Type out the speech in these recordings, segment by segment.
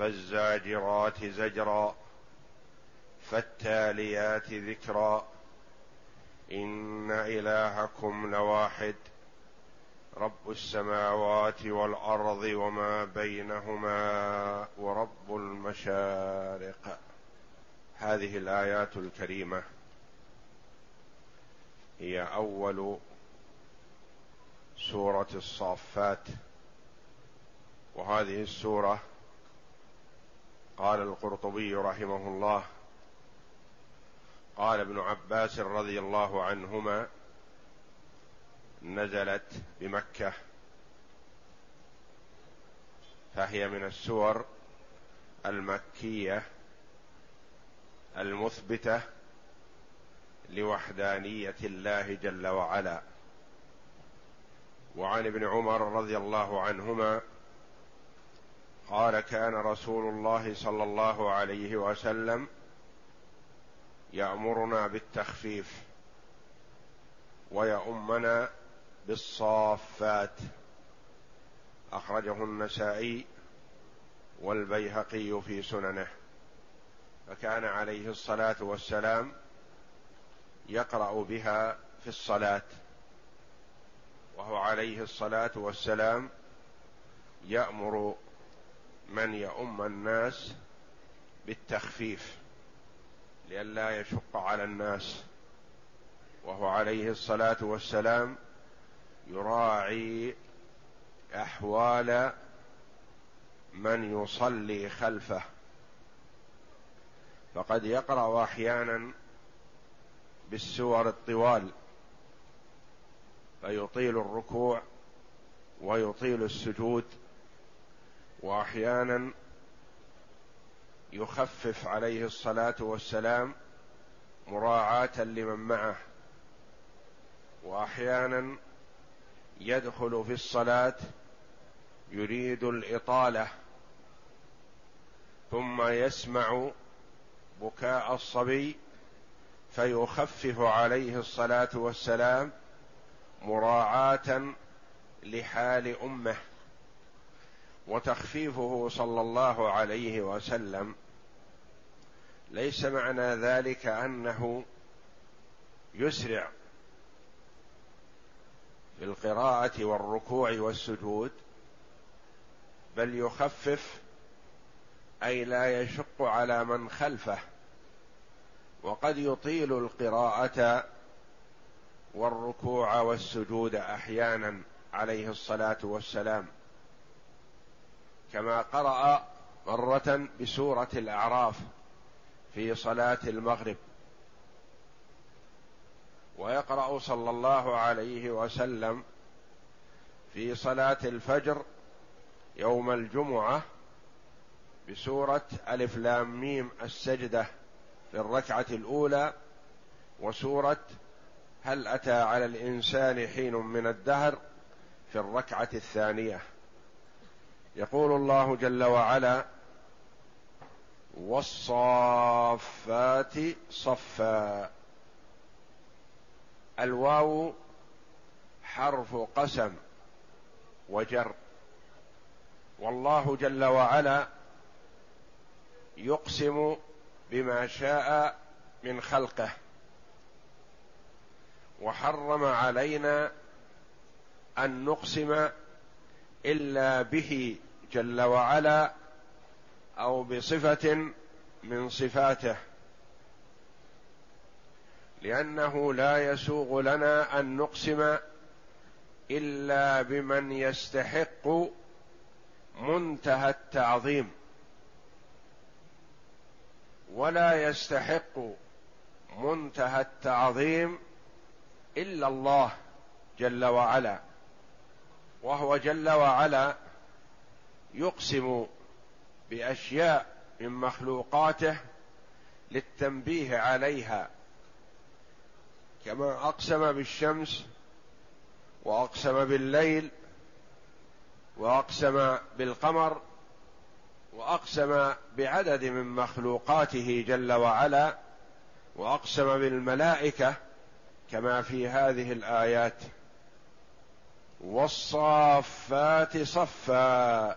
فالزاجرات زجرا فالتاليات ذكرا. إن إلهكم لواحد رب السماوات والأرض وما بينهما ورب المشارق. هذه الآيات الكريمة هي أول سورة الصافات وهذه السورة قال القرطبي رحمه الله قال ابن عباس رضي الله عنهما نزلت بمكة فهي من السور المكية المثبتة لوحدانية الله جل وعلا. وعن ابن عمر رضي الله عنهما قال كان رسول الله صلى الله عليه وسلم يأمرنا بالتخفيف ويؤمنا بالصافات. أخرجه النسائي والبيهقي في سننه. فكان عليه الصلاة والسلام يقرأ بها في الصلاة. وهو عليه الصلاة والسلام يأمر من يؤم الناس بالتخفيف لئلا يشق على الناس. وهو عليه الصلاة والسلام يراعي أحوال من يصلي خلفه. فقد يقرأ أحيانا بالسور الطوال فيطيل الركوع ويطيل السجود. وأحيانا يخفف عليه الصلاة والسلام مراعاة لمن معه وأحيانا يدخل في الصلاة يريد الإطالة ثم يسمع بكاء الصبي فيخفف عليه الصلاة والسلام مراعاة لحال أمه. وتخفيفه صلى الله عليه وسلم. ليس معنى ذلك أنه يسرع في القراءة والركوع والسجود بل يخفف أي لا يشق على من خلفه وقد يطيل القراءة والركوع والسجود أحيانا عليه الصلاة والسلام. كما قرأ مرة بسورة الأعراف في صلاة المغرب. ويقرأ صلى الله عليه وسلم في صلاة الفجر يوم الجمعة بسورة ألف لام ميم السجدة في الركعة الأولى وسورة هل أتى على الإنسان حين من الدهر في الركعة الثانية. يقول الله جل وعلا والصافات صفا. الواو حرف قسم وجر. والله جل وعلا يقسم بما شاء من خلقه. وحرم علينا أن نقسم إلا به جل وعلا أو بصفة من صفاته. لأنه لا يسوغ لنا أن نقسم إلا بمن يستحق منتهى التعظيم. ولا يستحق منتهى التعظيم إلا الله جل وعلا. وهو جل وعلا يقسم بأشياء من مخلوقاته للتنبيه عليها. كما أقسم بالشمس وأقسم بالليل وأقسم بالقمر وأقسم بعدد من مخلوقاته جل وعلا وأقسم بالملائكة كما في هذه الآيات. والصافات صفا.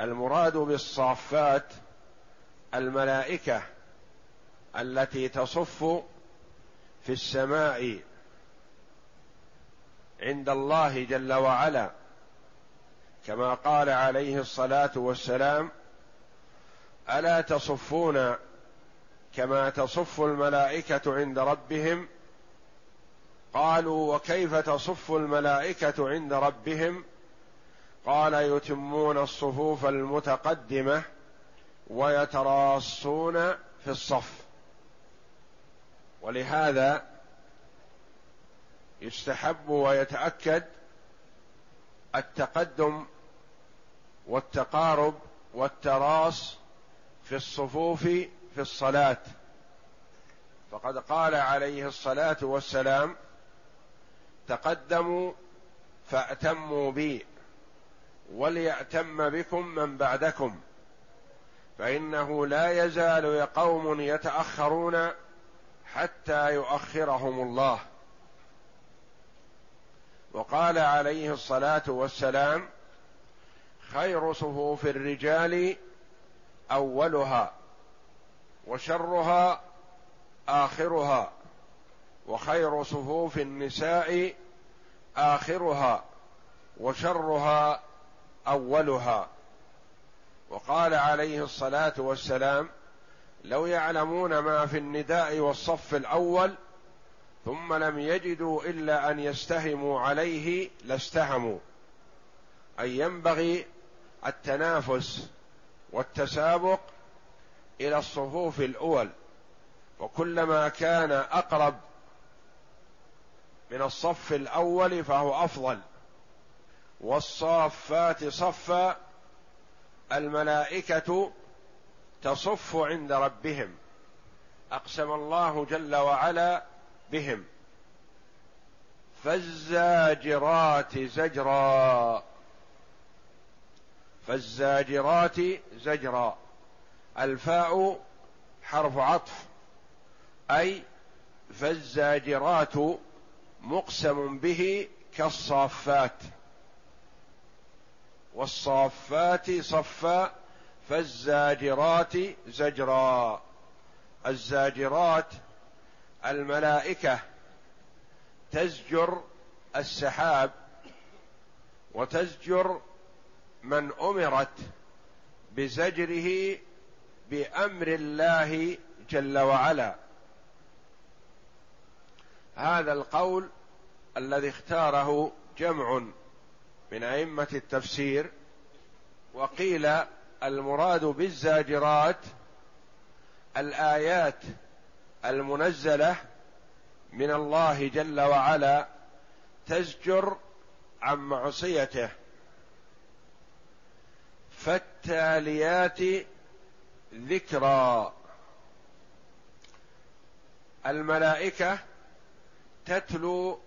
المراد بالصافات الملائكة التي تصف في السماء عند الله جل وعلا. كما قال عليه الصلاة والسلام ألا تصفون كما تصف الملائكة عند ربهم قالوا وكيف تصف الملائكة عند ربهم؟ قال يتمون الصفوف المتقدمة ويتراصون في الصف. ولهذا يستحب ويتأكد التقدم والتقارب والتراص في الصفوف في الصلاة. فقد قال عليه الصلاة والسلام تقدموا فاتموا بي وليأتم بكم من بعدكم فإنه لا يزال قوم يتأخرون حتى يؤخرهم الله. وقال عليه الصلاة والسلام خير صفوف الرجال أولها وشرها آخرها. وخير صفوف النساء آخرها وشرها أولها. وقال عليه الصلاة والسلام لو يعلمون ما في النداء والصف الأول ثم لم يجدوا إلا أن يستهموا عليه لاستهموا. أي ينبغي التنافس والتسابق إلى الصفوف الأول وكلما كان أقرب من الصف الأول فهو أفضل. والصافات صفا الملائكة تصف عند ربهم. أقسم الله جل وعلا بهم. فالزاجرات زجرا. فالزاجرات زجرا. الفاء حرف عطف. أي فالزاجرات مقسم به كالصافات. والصافات صفا فالزاجرات زجرا. الزاجرات الملائكة تزجر السحاب وتزجر من أمرت بزجره بأمر الله جل وعلا. هذا القول الذي اختاره جمع من أئمة التفسير وقيل المراد بالزاجرات الآيات المنزلة من الله جل وعلا تزجر عن معصيته. فالتاليات ذكرى. الملائكة تتلو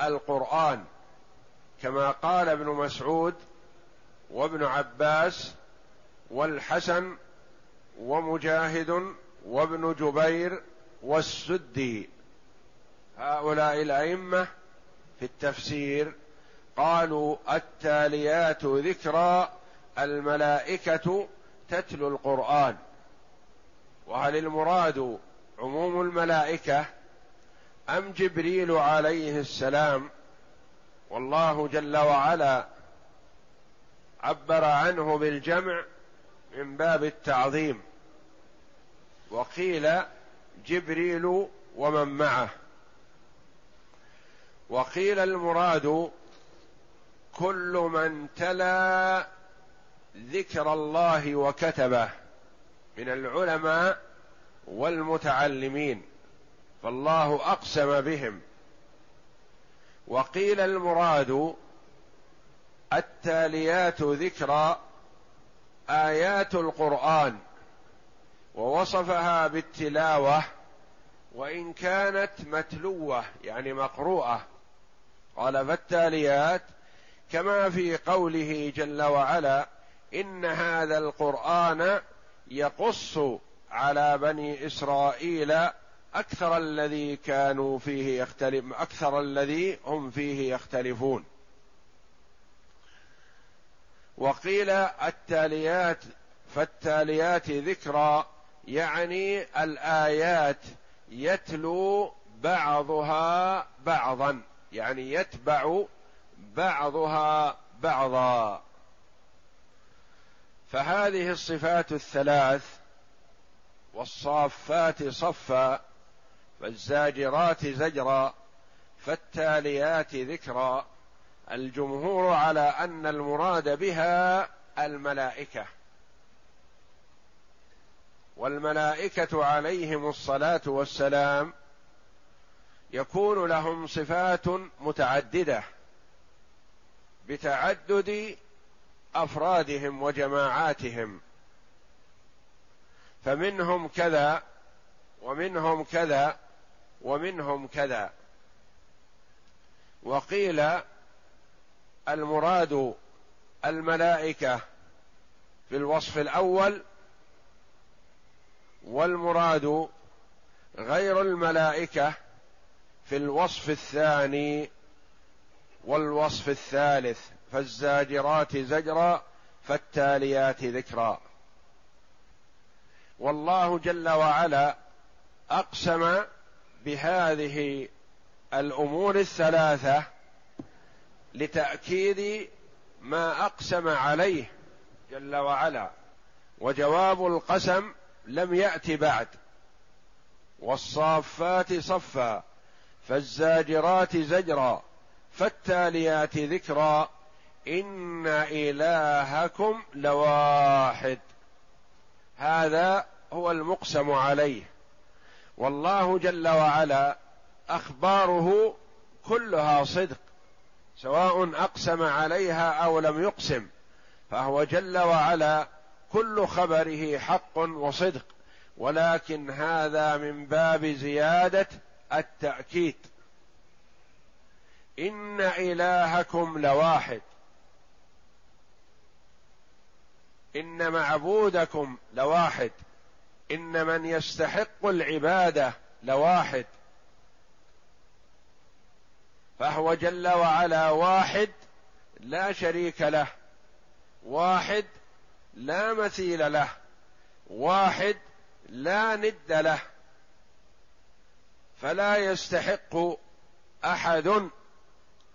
القرآن كما قال ابن مسعود وابن عباس والحسن ومجاهد وابن جبير والسدي. هؤلاء الأئمة في التفسير قالوا التاليات ذكرى الملائكة تتلو القرآن. وهل المراد عموم الملائكة أم جبريل عليه السلام والله جل وعلا عبر عنه بالجمع من باب التعظيم. وقيل جبريل ومن معه. وقيل المراد كل من تلا ذكر الله وكتبه من العلماء والمتعلمين. فالله أقسم بهم. وقيل المراد التاليات ذكرى آيات القرآن ووصفها بالتلاوة وإن كانت متلوة يعني مقروءة. قال فالتاليات كما في قوله جل وعلا إن هذا القرآن يقص على بني إسرائيل أكثر الذي كانوا فيه يختلف أكثر الذي هم فيه يختلفون. وقيل التاليات فالتاليات ذكرى يعني الآيات يتلو بعضها بعضا يعني يتبع بعضها بعضا. فهذه الصفات الثلاث والصافات صفا فالزاجرات زجرا فالتاليات ذكرا. الجمهور على أن المراد بها الملائكة. والملائكة عليهم الصلاة والسلام يكون لهم صفات متعددة بتعدد أفرادهم وجماعاتهم. فمنهم كذا ومنهم كذا ومنهم كذا. وقيل المراد الملائكة في الوصف الأول والمراد غير الملائكة في الوصف الثاني والوصف الثالث فالزاجرات زجرا فالتاليات ذكرا. والله جل وعلا أقسم بهذه الأمور الثلاثة لتأكيد ما أقسم عليه جل وعلا وجواب القسم لم يأت بعد. والصافات صفا فالزاجرات زجرا فالتاليات ذكرا إن إلهكم لواحد. هذا هو المقسم عليه. والله جل وعلا أخباره كلها صدق سواء أقسم عليها أو لم يقسم فهو جل وعلا كل خبره حق وصدق. ولكن هذا من باب زيادة التأكيد. إن إلهكم لواحد. إن معبودكم لواحد. إن من يستحق العبادة لواحد فهو جل وعلا واحد لا شريك له واحد لا مثيل له واحد لا ند له فلا يستحق أحد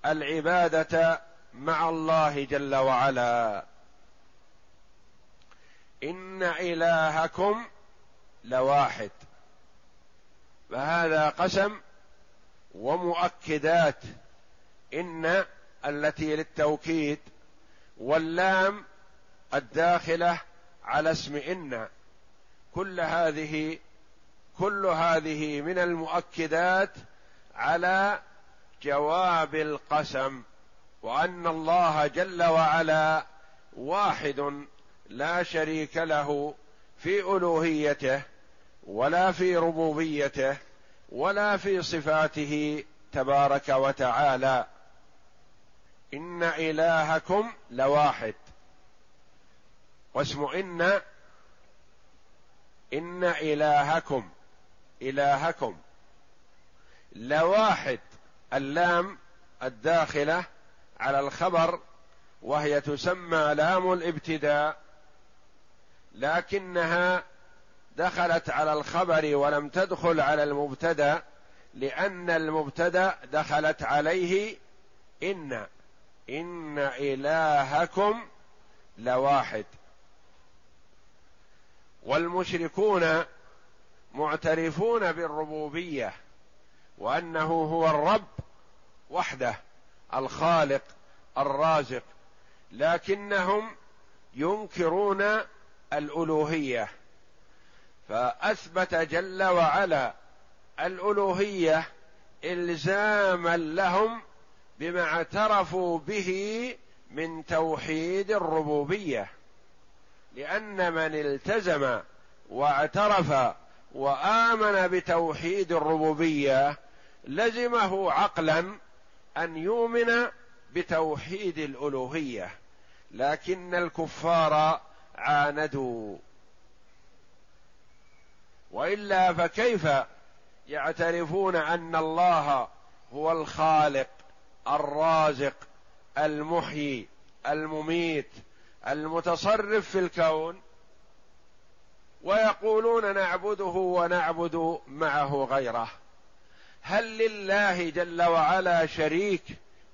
العبادة مع الله جل وعلا. إن إلهكم لواحد. فهذا قسم ومؤكدات إن التي للتوكيد واللام الداخلة على اسم إن. كل هذه كل هذه من المؤكدات على جواب القسم وأن الله جل وعلا واحد لا شريك له في ألوهيته. ولا في ربوبيته ولا في صفاته تبارك وتعالى. إن إلهكم لواحد. واسم إن. إن إلهكم. إلهكم. لواحد. اللام الداخلة على الخبر وهي تسمى لام الابتداء. لكنها دخلت على الخبر ولم تدخل على المبتدأ لأن المبتدأ دخلت عليه إن إن إلهكم لواحد. والمشركون معترفون بالربوبية وأنه هو الرب وحده الخالق الرازق لكنهم ينكرون الألوهية. فأثبت جل وعلا الألوهية إلزاما لهم بما اعترفوا به من توحيد الربوبية. لأن من التزم واعترف وآمن بتوحيد الربوبية لزمه عقلا أن يؤمن بتوحيد الألوهية لكن الكفار عاندوا. وإلا فكيف يعترفون أن الله هو الخالق الرازق المحيي المميت المتصرف في الكون؟ ويقولون نعبده ونعبد معه غيره. هل لله جل وعلا شريك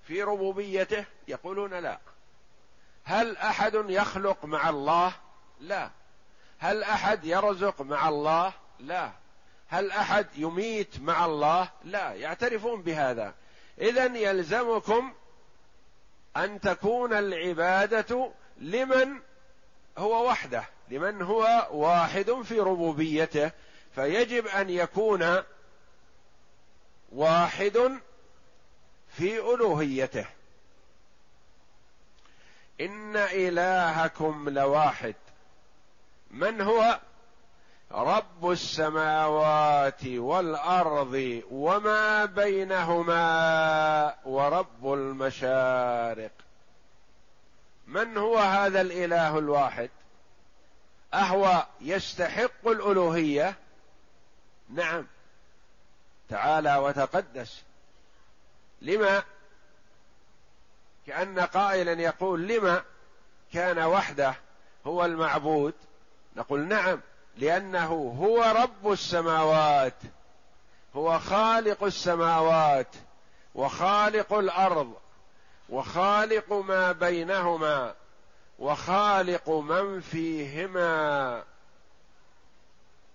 في ربوبيته؟ يقولون لا. هل أحد يخلق مع الله؟ لا. هل أحد يرزق مع الله؟ لا. هل أحد يميت مع الله؟ لا. يعترفون بهذا. اذا يلزمكم أن تكون العبادة لمن هو وحده لمن هو واحد في ربوبيته. فيجب أن يكون واحد في ألوهيته. إن إلهكم لواحد. من هو؟ رب السماوات والأرض وما بينهما ورب المشارق. من هو هذا الإله الواحد؟ أهو يستحق الألوهية؟ نعم. تعالى وتقدس. لما؟ كأن قائلا يقول لما كان وحده هو المعبود؟ نقول نعم. لأنه هو رب السماوات هو خالق السماوات وخالق الأرض وخالق ما بينهما وخالق من فيهما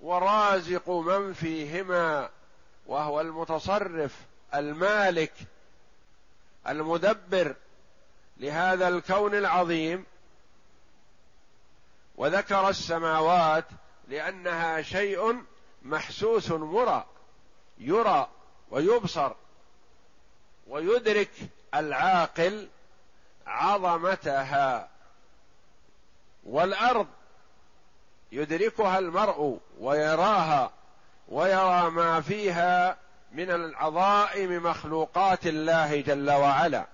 ورازق من فيهما وهو المتصرف المالك المدبر لهذا الكون العظيم. وذكر السماوات لأنها شيء محسوس مرى يرى ويبصر ويدرك العاقل عظمتها. والأرض يدركها المرء ويراها ويرى ما فيها من العظائم مخلوقات الله جل وعلا.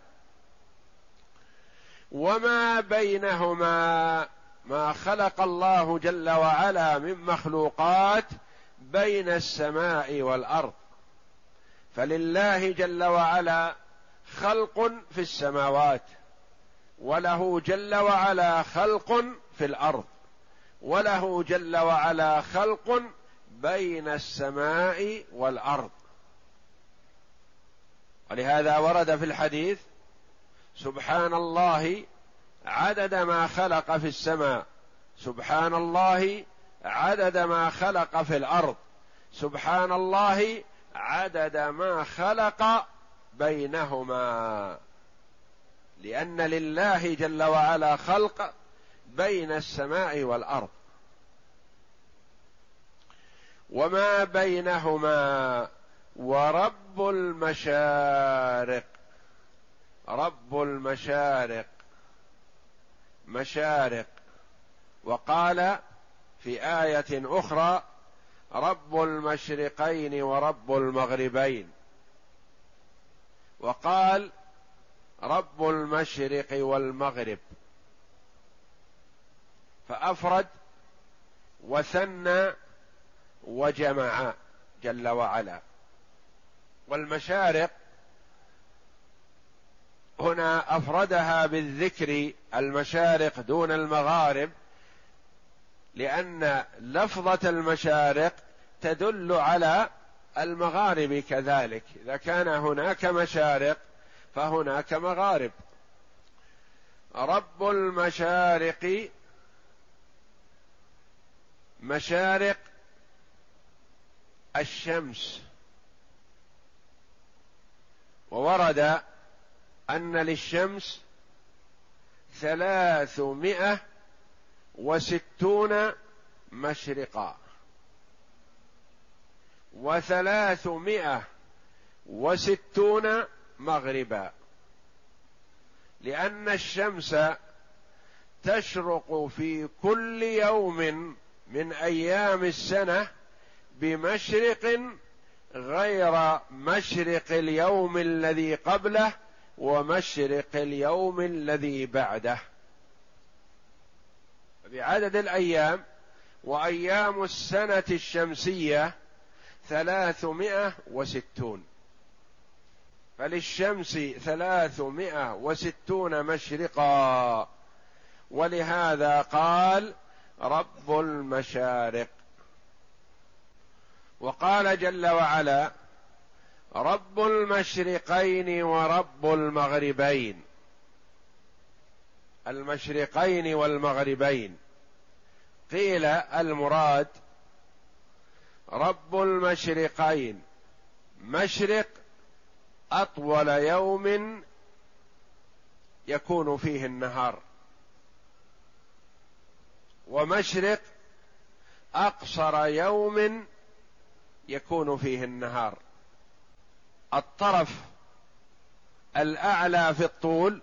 وما بينهما ما خلق الله جل وعلا من مخلوقات بين السماء والأرض. فلله جل وعلا خلق في السماوات وله جل وعلا خلق في الأرض وله جل وعلا خلق بين السماء والأرض. ولهذا ورد في الحديث سبحان الله عدد ما خلق في السماء. سبحان الله عدد ما خلق في الأرض. سبحان الله عدد ما خلق بينهما. لأن لله جل وعلا خلق بين السماء والأرض. وما بينهما ورب المشارق. رب المشارق. مشارق. وقال في آية أخرى رب المشرقين ورب المغربين. وقال رب المشرق والمغرب. فأفرد وثنى وجمع جل وعلا. والمشارق هنا أفردها بالذكر المشارق دون المغارب لأن لفظة المشارق تدل على المغارب كذلك. إذا كان هناك مشارق فهناك مغارب. رب المشارق مشارق الشمس. وورد أن للشمس ثلاثمائة وستون مشرقا. وثلاثمائة وستون مغربا. لأن الشمس تشرق في كل يوم من أيام السنة بمشرق غير مشرق اليوم الذي قبله ومشرق اليوم الذي بعده. بعدد الأيام وأيام السنة الشمسية ثلاثمائة وستون. فللشمس ثلاثمائة وستون مشرقا. ولهذا قال رب المشارق. وقال جل وعلا رب المشرقين ورب المغربين. المشرقين والمغربين. قيل المراد رب المشرقين. مشرق أطول يوم يكون فيه النهار. ومشرق أقصر يوم يكون فيه النهار. الطرف الأعلى في الطول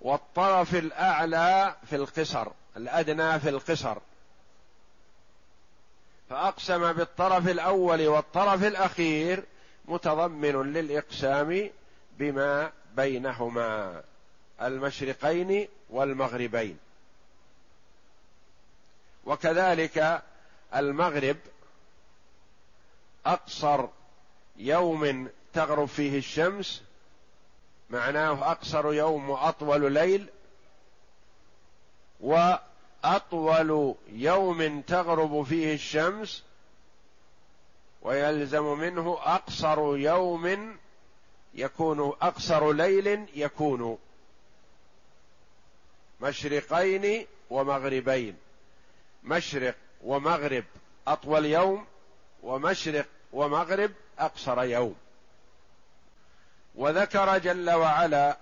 والطرف الأعلى في القصر الأدنى في القصر فأقسم بالطرف الأول والطرف الأخير متضمن للإقسام بما بينهما المشرقين والمغربين. وكذلك المغرب أقصر يوم تغرب فيه الشمس معناه أقصر يوم وأطول ليل وأطول يوم تغرب فيه الشمس ويلزم منه أقصر يوم يكون أقصر ليل يكون مشرقين ومغربين. مشرق ومغرب أطول يوم ومشرق ومغرب أقصر يوم. وذكر جل وعلا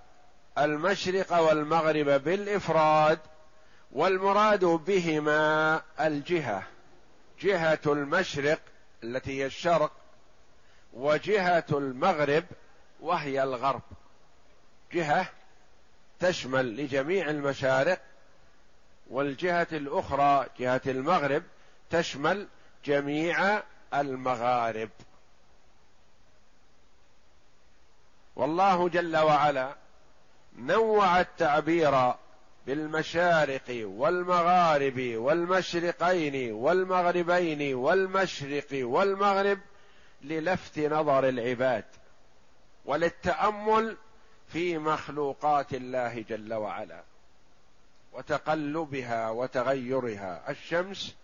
المشرق والمغرب بالإفراد والمراد بهما الجهة جهة المشرق التي هي الشرق وجهة المغرب وهي الغرب. جهة تشمل لجميع المشارق والجهة الأخرى جهة المغرب تشمل جميع المغارب. والله جل وعلا نوع التعبير بالمشارق والمغارب والمشرقين والمغربين والمشرق والمغرب للفت نظر العباد وللتأمل في مخلوقات الله جل وعلا وتقلبها وتغيرها الشمس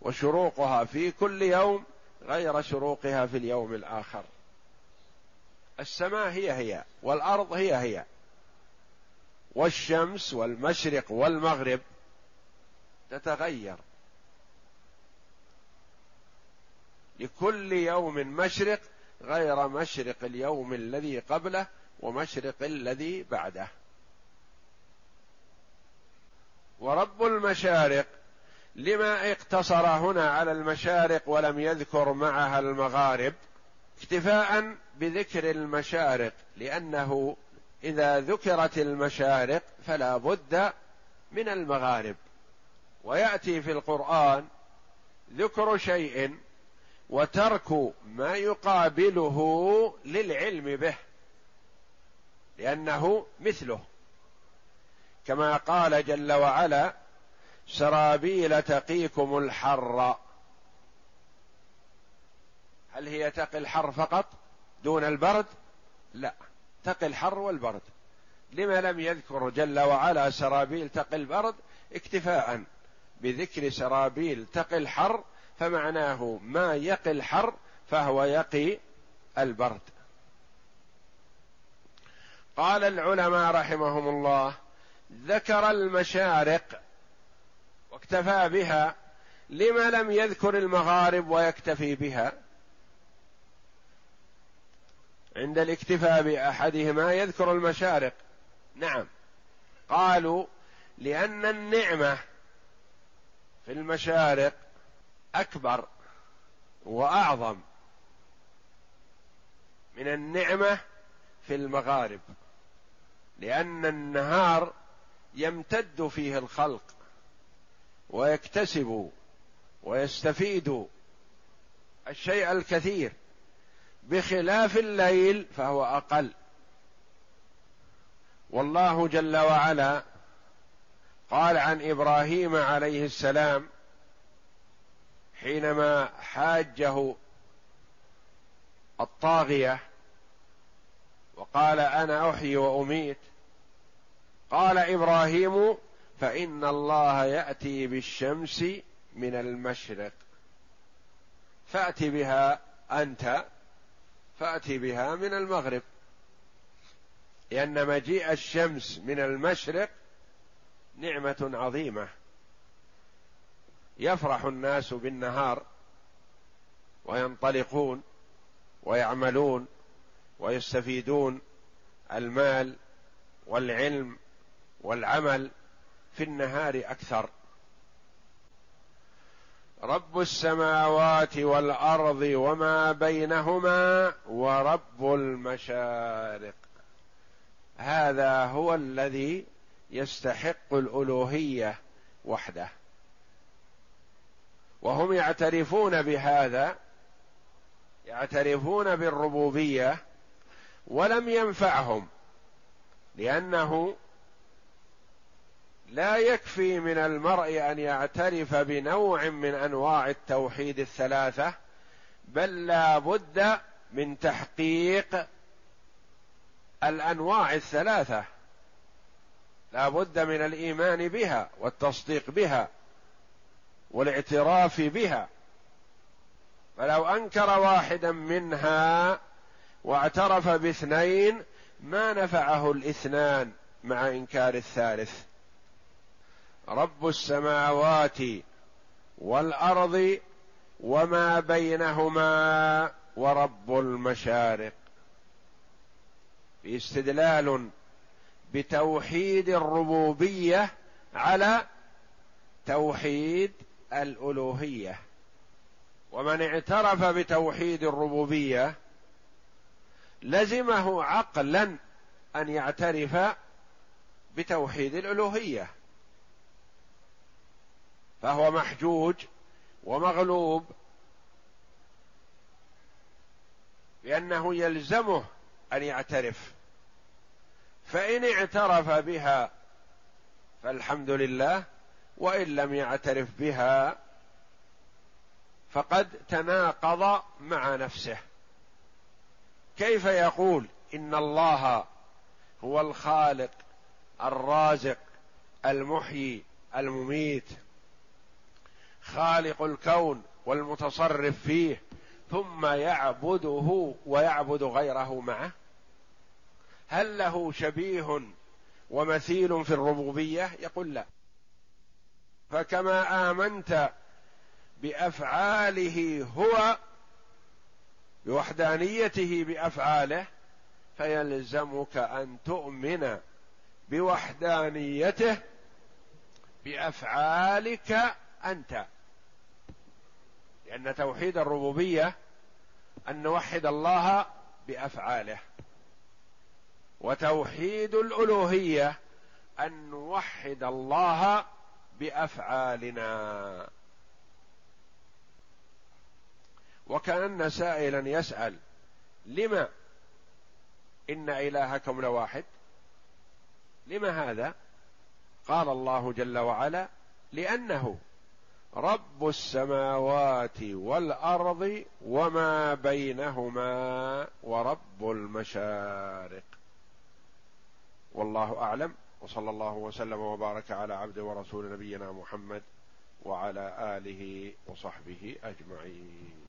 وشروقها في كل يوم غير شروقها في اليوم الآخر. السماء هي هي والأرض هي هي والشمس والمشرق والمغرب تتغير. لكل يوم مشرق غير مشرق اليوم الذي قبله ومشرق الذي بعده. ورب المشارق لما اقتصر هنا على المشارق ولم يذكر معها المغارب اكتفاء بذكر المشارق لأنه إذا ذكرت المشارق فلا بد من المغارب. ويأتي في القرآن ذكر شيء وترك ما يقابله للعلم به لأنه مثله. كما قال جل وعلا سرابيل تقيكم الحر. هل هي تقي الحر فقط؟ دون البرد؟ لا. تقي الحر والبرد. لما لم يذكر جل وعلا سرابيل تقي البرد اكتفاء بذكر سرابيل تقي الحر فمعناه ما يقي الحر فهو يقي البرد. قال العلماء رحمهم الله ذكر المشارق واكتفى بها لما لم يذكر المغارب ويكتفي بها. عند الاكتفاء بأحدهما يذكر المشارق. نعم. قالوا لأن النعمة في المشارق أكبر وأعظم من النعمة في المغارب لأن النهار يمتد فيه الخلق ويكتسب ويستفيد الشيء الكثير. بخلاف الليل فهو أقل. والله جل وعلا قال عن إبراهيم عليه السلام حينما حاجة الطاغية وقال أنا أحيي وأميت قال إبراهيم فإن الله يأتي بالشمس من المشرق فأت بها أنت فات بها من المغرب. لأن مجيء الشمس من المشرق نعمة عظيمة. يفرح الناس بالنهار وينطلقون ويعملون ويستفيدون المال والعلم والعمل في النهار أكثر. رب السماوات والأرض وما بينهما ورب المشارق. هذا هو الذي يستحق الألوهية وحده. وهم يعترفون بهذا يعترفون بالربوبية ولم ينفعهم لأنه لا يكفي من المرء أن يعترف بنوع من أنواع التوحيد الثلاثة بل لا بد من تحقيق الأنواع الثلاثة. لا بد من الإيمان بها والتصديق بها والاعتراف بها. فلو أنكر واحدا منها واعترف باثنين ما نفعه الاثنان مع إنكار الثالث. رب السماوات والأرض وما بينهما ورب المشارق. استدلال بتوحيد الربوبية على توحيد الألوهية. ومن اعترف بتوحيد الربوبية لزمه عقلا أن يعترف بتوحيد الألوهية. فهو محجوج ومغلوب لأنه يلزمه أن يعترف. فإن اعترف بها فالحمد لله وإن لم يعترف بها فقد تناقض مع نفسه. كيف يقول إن الله هو الخالق الرازق المحيي المميت؟ خالق الكون والمتصرف فيه ثم يعبده ويعبد غيره معه؟ هل له شبيه ومثيل في الربوبية؟ يقول لا. فكما آمنت بأفعاله هو بوحدانيته بأفعاله فيلزمك أن تؤمن بوحدانيته بأفعالك أنت. لأن توحيد الربوبية أن نوحد الله بأفعاله. وتوحيد الألوهية أن نوحد الله بأفعالنا. وكأن سائلا يسأل لما؟ إن إلهكم لواحد. لما هذا؟ قال الله جل وعلا لأنه رب السماوات والأرض وما بينهما ورب المشارق. والله أعلم. وصلى الله وسلم وبارك على عبد ورسول نبينا محمد وعلى آله وصحبه أجمعين.